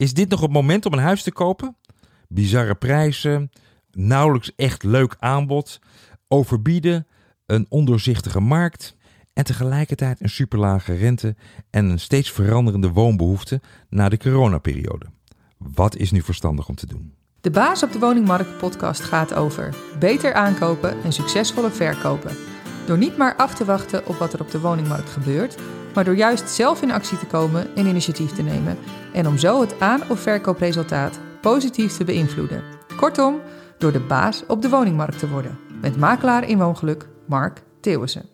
Is dit nog het moment om een huis te kopen? Bizarre prijzen, nauwelijks echt leuk aanbod, overbieden, een ondoorzichtige markt en tegelijkertijd een superlage rente en een steeds veranderende woonbehoefte na de coronaperiode. Wat is nu verstandig om te doen? De Baas op de Woningmarkt podcast gaat over beter aankopen en succesvolle verkopen. Door niet maar af te wachten op wat er op de woningmarkt gebeurt, maar door juist zelf in actie te komen en initiatief te nemen en om zo het aan- of verkoopresultaat positief te beïnvloeden. Kortom, door de baas op de woningmarkt te worden. Met makelaar in woongeluk Mark Theeuwissen.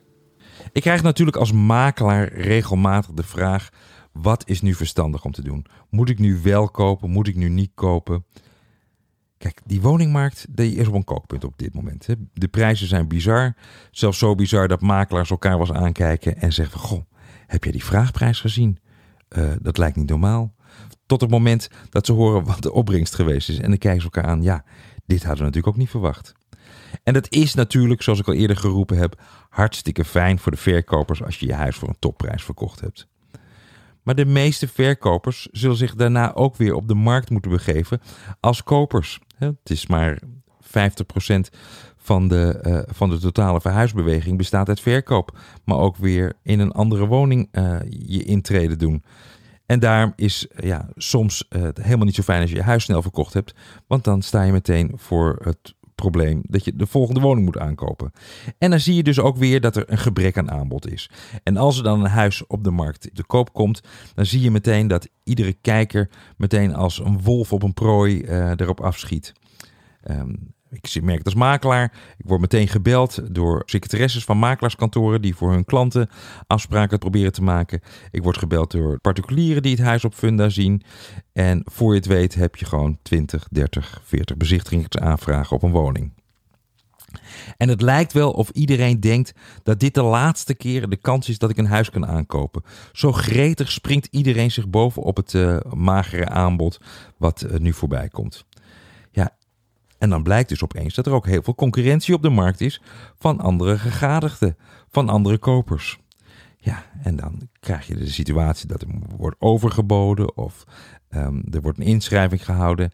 Ik krijg natuurlijk als makelaar regelmatig de vraag: wat is nu verstandig om te doen? Moet ik nu wel kopen? Moet ik nu niet kopen? Kijk, die woningmarkt die is op een kookpunt op dit moment. Hè. De prijzen zijn bizar. Zelfs zo bizar dat makelaars elkaar eens aankijken en zeggen. Goh, heb jij die vraagprijs gezien? Uh, dat lijkt niet normaal. Tot het moment dat ze horen wat de opbrengst geweest is. En dan kijken ze elkaar aan. Ja, dit hadden we natuurlijk ook niet verwacht. En dat is natuurlijk, zoals ik al eerder geroepen heb, hartstikke fijn voor de verkopers als je je huis voor een topprijs verkocht hebt. Maar de meeste verkopers zullen zich daarna ook weer op de markt moeten begeven als kopers. Het is maar 50% van de, uh, van de totale verhuisbeweging bestaat uit verkoop. Maar ook weer in een andere woning uh, je intrede doen. En daarom is ja, soms uh, helemaal niet zo fijn als je je huis snel verkocht hebt. Want dan sta je meteen voor het probleem dat je de volgende woning moet aankopen. En dan zie je dus ook weer dat er een gebrek aan aanbod is. En als er dan een huis op de markt te koop komt, dan zie je meteen dat iedere kijker meteen als een wolf op een prooi erop afschiet. Um, ik merk het als makelaar. Ik word meteen gebeld door secretaresses van makelaarskantoren die voor hun klanten afspraken proberen te maken. Ik word gebeld door particulieren die het huis op Funda zien. En voor je het weet heb je gewoon 20, 30, 40 bezichtigingsaanvragen op een woning. En het lijkt wel of iedereen denkt dat dit de laatste keer de kans is dat ik een huis kan aankopen. Zo gretig springt iedereen zich boven op het uh, magere aanbod wat uh, nu voorbij komt. En dan blijkt dus opeens dat er ook heel veel concurrentie op de markt is van andere gegadigden, van andere kopers. Ja, en dan krijg je de situatie dat er wordt overgeboden of um, er wordt een inschrijving gehouden.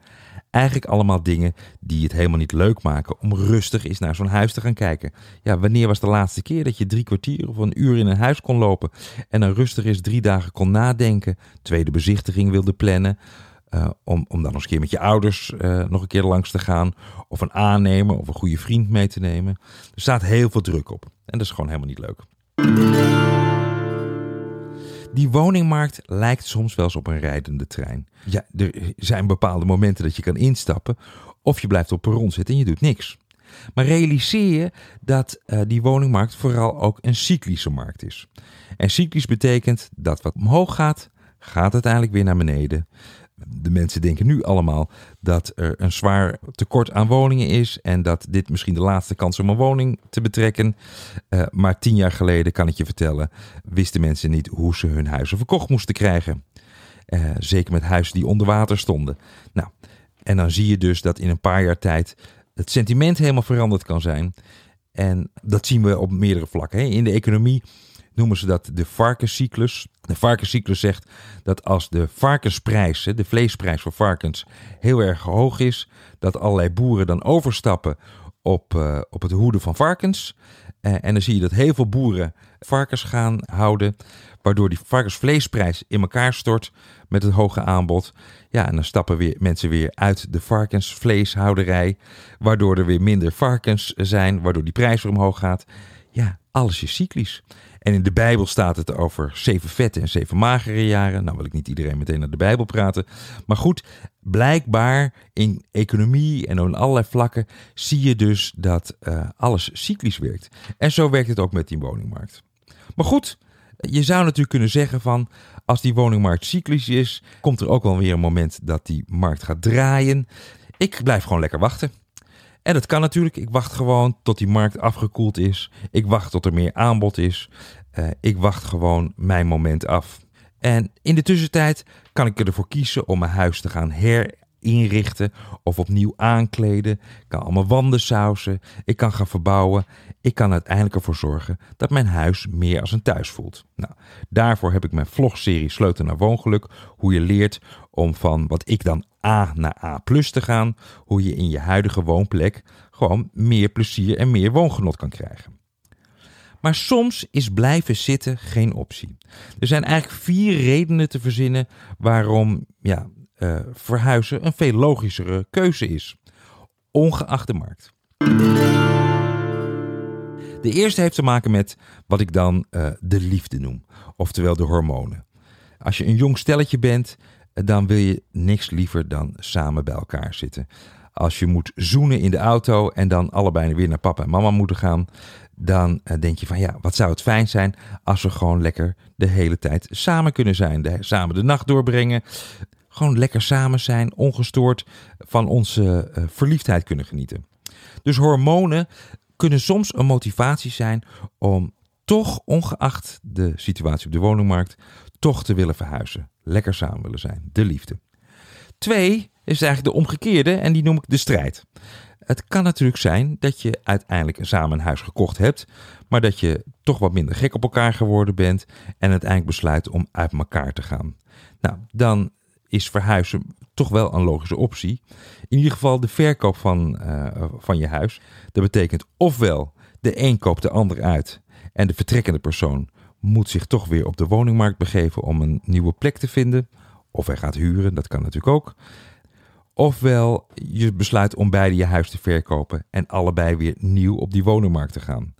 Eigenlijk allemaal dingen die het helemaal niet leuk maken om rustig eens naar zo'n huis te gaan kijken. Ja, wanneer was de laatste keer dat je drie kwartier of een uur in een huis kon lopen en dan rustig eens drie dagen kon nadenken, tweede bezichtiging wilde plannen? Uh, om, om dan nog eens een keer met je ouders uh, nog een keer langs te gaan. Of een aannemer of een goede vriend mee te nemen. Er staat heel veel druk op. En dat is gewoon helemaal niet leuk. Die woningmarkt lijkt soms wel eens op een rijdende trein. Ja, er zijn bepaalde momenten dat je kan instappen. Of je blijft op perron zitten en je doet niks. Maar realiseer je dat uh, die woningmarkt vooral ook een cyclische markt is. En cyclisch betekent dat wat omhoog gaat, gaat uiteindelijk weer naar beneden de mensen denken nu allemaal dat er een zwaar tekort aan woningen is en dat dit misschien de laatste kans om een woning te betrekken. Uh, maar tien jaar geleden, kan ik je vertellen, wisten mensen niet hoe ze hun huizen verkocht moesten krijgen. Uh, zeker met huizen die onder water stonden. Nou, en dan zie je dus dat in een paar jaar tijd het sentiment helemaal veranderd kan zijn. En dat zien we op meerdere vlakken. Hè. In de economie noemen ze dat de varkenscyclus. De varkenscyclus zegt dat als de varkensprijs, de vleesprijs voor varkens, heel erg hoog is, dat allerlei boeren dan overstappen op, uh, op het hoeden van varkens. Uh, en dan zie je dat heel veel boeren varkens gaan houden, waardoor die varkensvleesprijs in elkaar stort met het hoge aanbod. Ja, en dan stappen weer mensen weer uit de varkensvleeshouderij, waardoor er weer minder varkens zijn, waardoor die prijs weer omhoog gaat. Ja, alles is cyclisch. En in de Bijbel staat het over zeven vette en zeven magere jaren. Nou wil ik niet iedereen meteen naar de Bijbel praten. Maar goed, blijkbaar in economie en op allerlei vlakken zie je dus dat uh, alles cyclisch werkt. En zo werkt het ook met die woningmarkt. Maar goed, je zou natuurlijk kunnen zeggen van als die woningmarkt cyclisch is, komt er ook wel weer een moment dat die markt gaat draaien. Ik blijf gewoon lekker wachten. En dat kan natuurlijk. Ik wacht gewoon tot die markt afgekoeld is. Ik wacht tot er meer aanbod is. Uh, ik wacht gewoon mijn moment af. En in de tussentijd kan ik ervoor kiezen om mijn huis te gaan inrichten of opnieuw aankleden. Ik kan allemaal wanden sausen. Ik kan gaan verbouwen. Ik kan uiteindelijk ervoor zorgen dat mijn huis meer als een thuis voelt. Nou, daarvoor heb ik mijn vlogserie Sleutel naar Woongeluk. Hoe je leert om van wat ik dan A naar A plus te gaan. Hoe je in je huidige woonplek gewoon meer plezier en meer woongenot kan krijgen. Maar soms is blijven zitten geen optie. Er zijn eigenlijk vier redenen te verzinnen waarom ja, uh, verhuizen een veel logischere keuze is, ongeacht de markt. De eerste heeft te maken met wat ik dan uh, de liefde noem, oftewel de hormonen. Als je een jong stelletje bent, eh, dan wil je niks liever dan samen bij elkaar zitten. Als je moet zoenen in de auto en dan allebei weer naar papa en mama moeten gaan, dan denk je van ja, wat zou het fijn zijn als we gewoon lekker de hele tijd samen kunnen zijn. De, samen de nacht doorbrengen, gewoon lekker samen zijn, ongestoord van onze uh, verliefdheid kunnen genieten. Dus hormonen kunnen soms een motivatie zijn om toch, ongeacht de situatie op de woningmarkt, toch te willen verhuizen. Lekker samen willen zijn. De liefde. Twee is eigenlijk de omgekeerde en die noem ik de strijd. Het kan natuurlijk zijn dat je uiteindelijk samen een huis gekocht hebt, maar dat je toch wat minder gek op elkaar geworden bent en uiteindelijk besluit om uit elkaar te gaan. Nou, dan is verhuizen toch wel een logische optie. In ieder geval de verkoop van, uh, van je huis. Dat betekent ofwel de een koopt de ander uit en de vertrekkende persoon moet zich toch weer op de woningmarkt begeven om een nieuwe plek te vinden. Of hij gaat huren, dat kan natuurlijk ook. Ofwel je besluit om beide je huis te verkopen en allebei weer nieuw op die woningmarkt te gaan.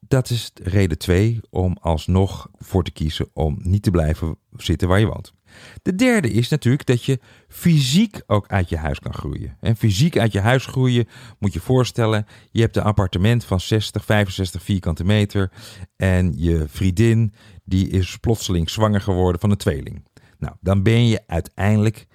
Dat is reden 2 om alsnog voor te kiezen om niet te blijven zitten waar je woont. De derde is natuurlijk dat je fysiek ook uit je huis kan groeien. En fysiek uit je huis groeien moet je voorstellen, je hebt een appartement van 60, 65 vierkante meter en je vriendin die is plotseling zwanger geworden van een tweeling. Nou, dan ben je uiteindelijk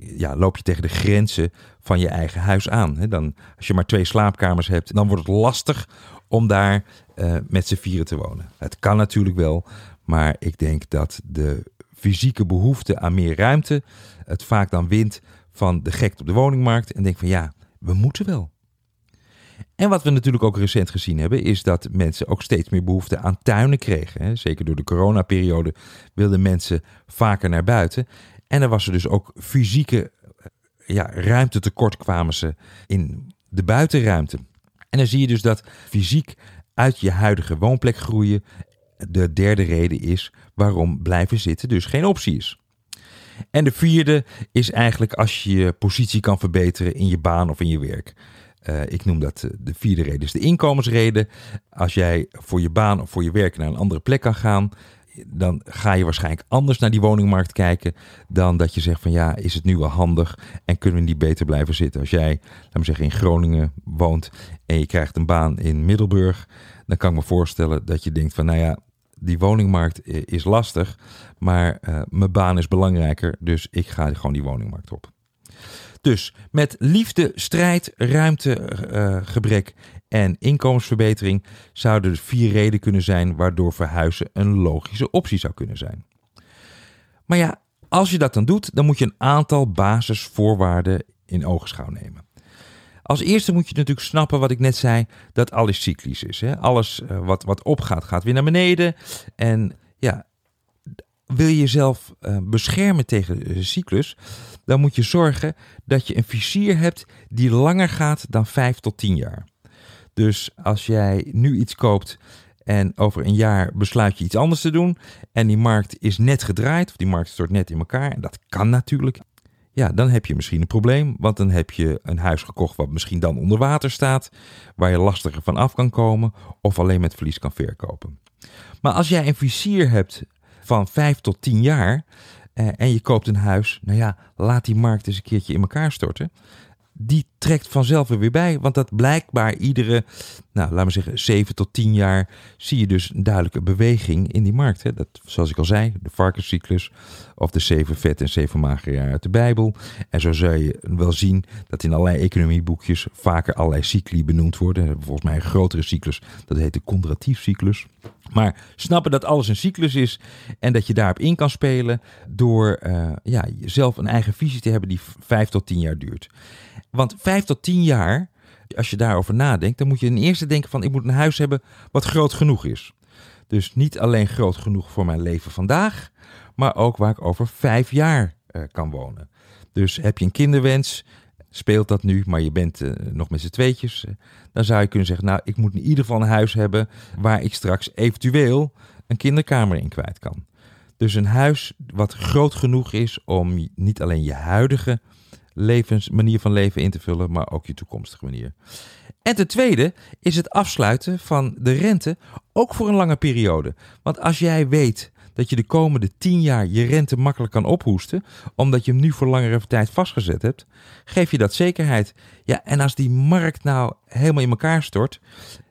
ja, loop je tegen de grenzen van je eigen huis aan. Dan, als je maar twee slaapkamers hebt, dan wordt het lastig om daar uh, met z'n vieren te wonen. Het kan natuurlijk wel, maar ik denk dat de fysieke behoefte aan meer ruimte het vaak dan wint van de gek op de woningmarkt en denk van ja, we moeten wel. En wat we natuurlijk ook recent gezien hebben, is dat mensen ook steeds meer behoefte aan tuinen kregen. Zeker door de coronaperiode wilden mensen vaker naar buiten. En er was er dus ook fysieke ja, ruimtetekort kwamen ze in de buitenruimte. En dan zie je dus dat fysiek uit je huidige woonplek groeien de derde reden is waarom blijven zitten dus geen optie is. En de vierde is eigenlijk als je je positie kan verbeteren in je baan of in je werk. Uh, ik noem dat eh, de vierde reden, is de inkomensreden. Als jij voor je baan of voor je werk naar een andere plek kan gaan, dan ga je waarschijnlijk anders naar die woningmarkt kijken dan dat je zegt van ja, is het nu wel handig en kunnen we niet beter blijven zitten. Als jij, laten we zeggen, in Groningen woont en je krijgt een baan in Middelburg, dan kan ik me voorstellen dat je denkt van nou ja, die woningmarkt is lastig, maar uh, mijn baan is belangrijker, dus ik ga gewoon die woningmarkt op. Dus met liefde, strijd, ruimtegebrek uh, en inkomensverbetering zouden er vier redenen kunnen zijn waardoor verhuizen een logische optie zou kunnen zijn. Maar ja, als je dat dan doet, dan moet je een aantal basisvoorwaarden in ogenschouw nemen. Als eerste moet je natuurlijk snappen wat ik net zei, dat alles cyclisch is. Hè? Alles uh, wat, wat opgaat, gaat weer naar beneden. En ja, wil je jezelf uh, beschermen tegen de cyclus, dan moet je zorgen dat je een visier hebt die langer gaat dan 5 tot 10 jaar. Dus als jij nu iets koopt en over een jaar besluit je iets anders te doen en die markt is net gedraaid of die markt stort net in elkaar, en dat kan natuurlijk, ja, dan heb je misschien een probleem. Want dan heb je een huis gekocht wat misschien dan onder water staat, waar je lastiger van af kan komen of alleen met verlies kan verkopen. Maar als jij een visier hebt van 5 tot 10 jaar eh, en je koopt een huis, nou ja, laat die markt eens een keertje in elkaar storten. Die trekt vanzelf weer bij, want dat blijkbaar iedere, nou laten we zeggen, 7 tot 10 jaar zie je dus een duidelijke beweging in die markt. Hè. Dat, zoals ik al zei, de varkenscyclus of de zeven vet en zeven magere jaren uit de Bijbel. En zo zul je wel zien dat in allerlei economieboekjes vaker allerlei cycli benoemd worden. Volgens mij een grotere cyclus, dat heet de contratiefcyclus. Maar snappen dat alles een cyclus is en dat je daarop in kan spelen door uh, ja, zelf een eigen visie te hebben die vijf tot tien jaar duurt. Want vijf tot tien jaar, als je daarover nadenkt, dan moet je in eerste denken van ik moet een huis hebben wat groot genoeg is. Dus niet alleen groot genoeg voor mijn leven vandaag, maar ook waar ik over vijf jaar uh, kan wonen. Dus heb je een kinderwens, speelt dat nu, maar je bent uh, nog met z'n tweetjes, uh, dan zou je kunnen zeggen, nou, ik moet in ieder geval een huis hebben waar ik straks eventueel een kinderkamer in kwijt kan. Dus een huis wat groot genoeg is om niet alleen je huidige levens, manier van leven in te vullen, maar ook je toekomstige manier. En ten tweede is het afsluiten van de rente ook voor een lange periode. Want als jij weet dat je de komende 10 jaar je rente makkelijk kan ophoesten, omdat je hem nu voor langere tijd vastgezet hebt, geef je dat zekerheid. Ja, en als die markt nou helemaal in elkaar stort,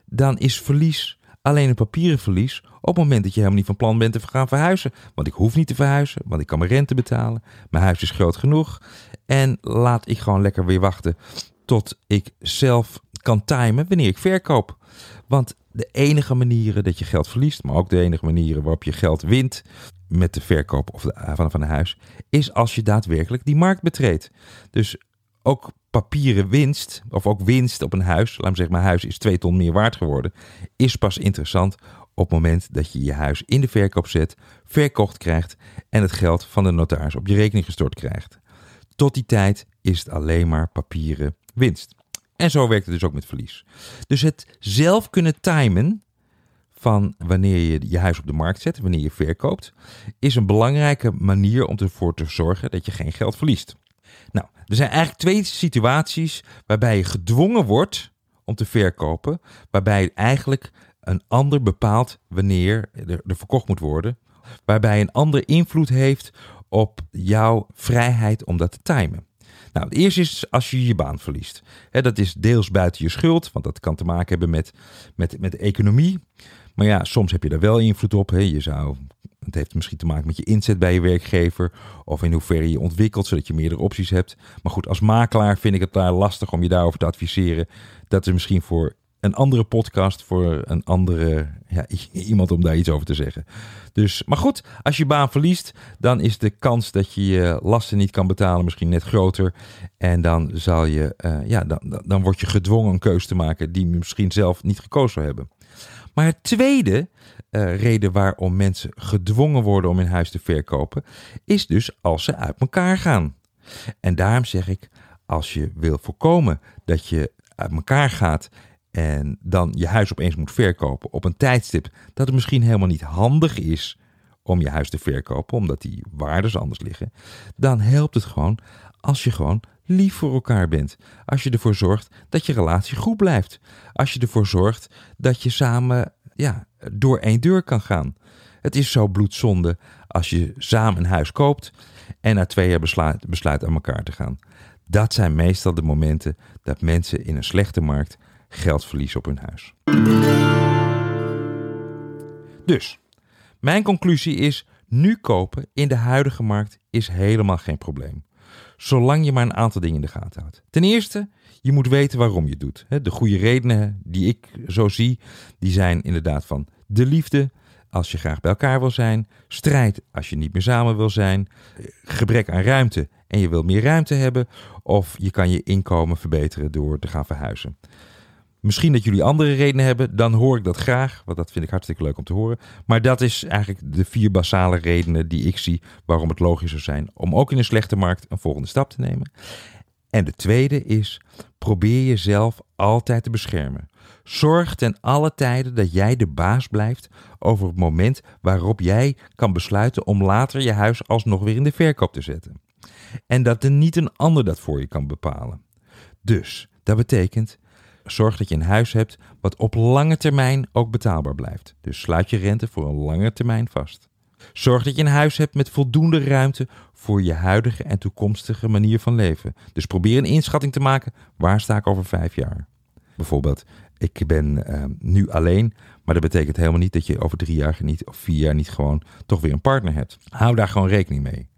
dan is verlies alleen een papieren verlies op het moment dat je helemaal niet van plan bent te gaan verhuizen. Want ik hoef niet te verhuizen, want ik kan mijn rente betalen. Mijn huis is groot genoeg. En laat ik gewoon lekker weer wachten tot ik zelf kan timen wanneer ik verkoop. Want de enige manieren dat je geld verliest, maar ook de enige manieren waarop je geld wint met de verkoop of de, van, van een huis, is als je daadwerkelijk die markt betreedt. Dus ook papieren winst, of ook winst op een huis, laat me zeggen, mijn huis is twee ton meer waard geworden, is pas interessant op het moment dat je je huis in de verkoop zet, verkocht krijgt en het geld van de notaris op je rekening gestort krijgt. Tot die tijd is het alleen maar papieren winst. En zo werkt het dus ook met verlies. Dus het zelf kunnen timen van wanneer je je huis op de markt zet, wanneer je verkoopt, is een belangrijke manier om ervoor te zorgen dat je geen geld verliest. Nou, er zijn eigenlijk twee situaties waarbij je gedwongen wordt om te verkopen, waarbij eigenlijk een ander bepaalt wanneer er, er verkocht moet worden, waarbij een ander invloed heeft op jouw vrijheid om dat te timen. Nou, het eerste is als je je baan verliest. dat is deels buiten je schuld, want dat kan te maken hebben met, met, met de economie. Maar ja, soms heb je daar wel invloed op. Je zou, het heeft misschien te maken met je inzet bij je werkgever. Of in hoeverre je ontwikkelt, zodat je meerdere opties hebt. Maar goed, als makelaar vind ik het daar lastig om je daarover te adviseren. Dat is misschien voor een andere podcast voor een andere ja, iemand om daar iets over te zeggen. Dus, maar goed, als je baan verliest, dan is de kans dat je je lasten niet kan betalen misschien net groter. En dan zal je, uh, ja, dan, dan word je gedwongen een keuze te maken die je misschien zelf niet gekozen hebben. Maar het tweede uh, reden waarom mensen gedwongen worden om hun huis te verkopen, is dus als ze uit elkaar gaan. En daarom zeg ik, als je wil voorkomen dat je uit elkaar gaat en dan je huis opeens moet verkopen op een tijdstip dat het misschien helemaal niet handig is om je huis te verkopen, omdat die waardes anders liggen, dan helpt het gewoon als je gewoon lief voor elkaar bent. Als je ervoor zorgt dat je relatie goed blijft. Als je ervoor zorgt dat je samen ja, door één deur kan gaan. Het is zo bloedzonde als je samen een huis koopt en na twee jaar besluit, besluit aan elkaar te gaan. Dat zijn meestal de momenten dat mensen in een slechte markt geld verliezen op hun huis. Dus, mijn conclusie is: nu kopen in de huidige markt is helemaal geen probleem. Zolang je maar een aantal dingen in de gaten houdt. Ten eerste, je moet weten waarom je doet. De goede redenen die ik zo zie, die zijn inderdaad van de liefde, als je graag bij elkaar wil zijn, strijd als je niet meer samen wil zijn, gebrek aan ruimte en je wil meer ruimte hebben, of je kan je inkomen verbeteren door te gaan verhuizen. Misschien dat jullie andere redenen hebben, dan hoor ik dat graag, want dat vind ik hartstikke leuk om te horen. Maar dat is eigenlijk de vier basale redenen die ik zie waarom het logisch zou zijn om ook in een slechte markt een volgende stap te nemen. En de tweede is, probeer jezelf altijd te beschermen. Zorg ten alle tijden dat jij de baas blijft over het moment waarop jij kan besluiten om later je huis alsnog weer in de verkoop te zetten. En dat er niet een ander dat voor je kan bepalen. Dus dat betekent zorg dat je een huis hebt wat op lange termijn ook betaalbaar blijft. Dus sluit je rente voor een lange termijn vast. Zorg dat je een huis hebt met voldoende ruimte voor je huidige en toekomstige manier van leven. Dus probeer een inschatting te maken, waar sta ik over vijf jaar? Bijvoorbeeld, ik ben uh, nu alleen, maar dat betekent helemaal niet dat je over drie jaar niet of vier jaar niet gewoon toch weer een partner hebt. Hou daar gewoon rekening mee.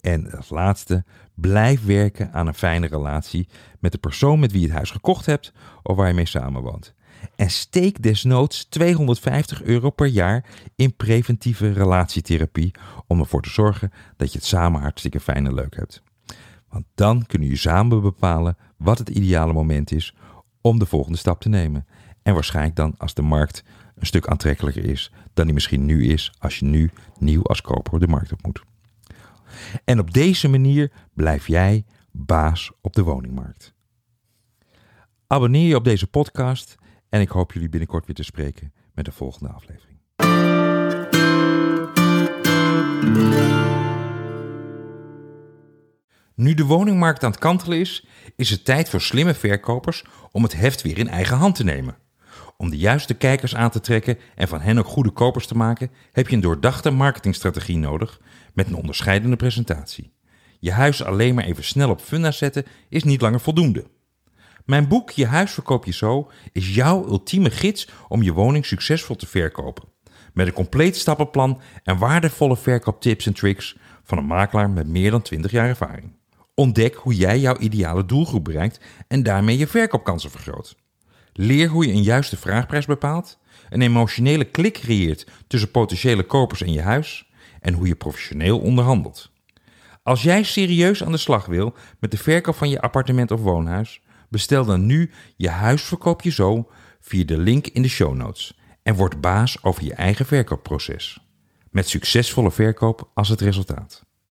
En als laatste, blijf werken aan een fijne relatie met de persoon met wie je het huis gekocht hebt of waar je mee samenwoont. En steek desnoods 250 euro per jaar in preventieve relatietherapie om ervoor te zorgen dat je het samen hartstikke fijn en leuk hebt. Want dan kunnen jullie samen bepalen wat het ideale moment is om de volgende stap te nemen. En waarschijnlijk dan als de markt een stuk aantrekkelijker is dan die misschien nu is als je nu nieuw als koper de markt op moet. En op deze manier blijf jij baas op de woningmarkt. Abonneer je op deze podcast en ik hoop jullie binnenkort weer te spreken met de volgende aflevering. Nu de woningmarkt aan het kantelen is, is het tijd voor slimme verkopers om het heft weer in eigen hand te nemen. Om de juiste kijkers aan te trekken en van hen ook goede kopers te maken, heb je een doordachte marketingstrategie nodig met een onderscheidende presentatie. Je huis alleen maar even snel op funda zetten is niet langer voldoende. Mijn boek Je huis verkoop je zo is jouw ultieme gids om je woning succesvol te verkopen. Met een compleet stappenplan en waardevolle verkooptips en tricks van een makelaar met meer dan 20 jaar ervaring. Ontdek hoe jij jouw ideale doelgroep bereikt en daarmee je verkoopkansen vergroot. Leer hoe je een juiste vraagprijs bepaalt, een emotionele klik creëert tussen potentiële kopers en je huis en hoe je professioneel onderhandelt. Als jij serieus aan de slag wil met de verkoop van je appartement of woonhuis, bestel dan nu je huisverkoop je zo via de link in de show notes en word baas over je eigen verkoopproces. Met succesvolle verkoop als het resultaat.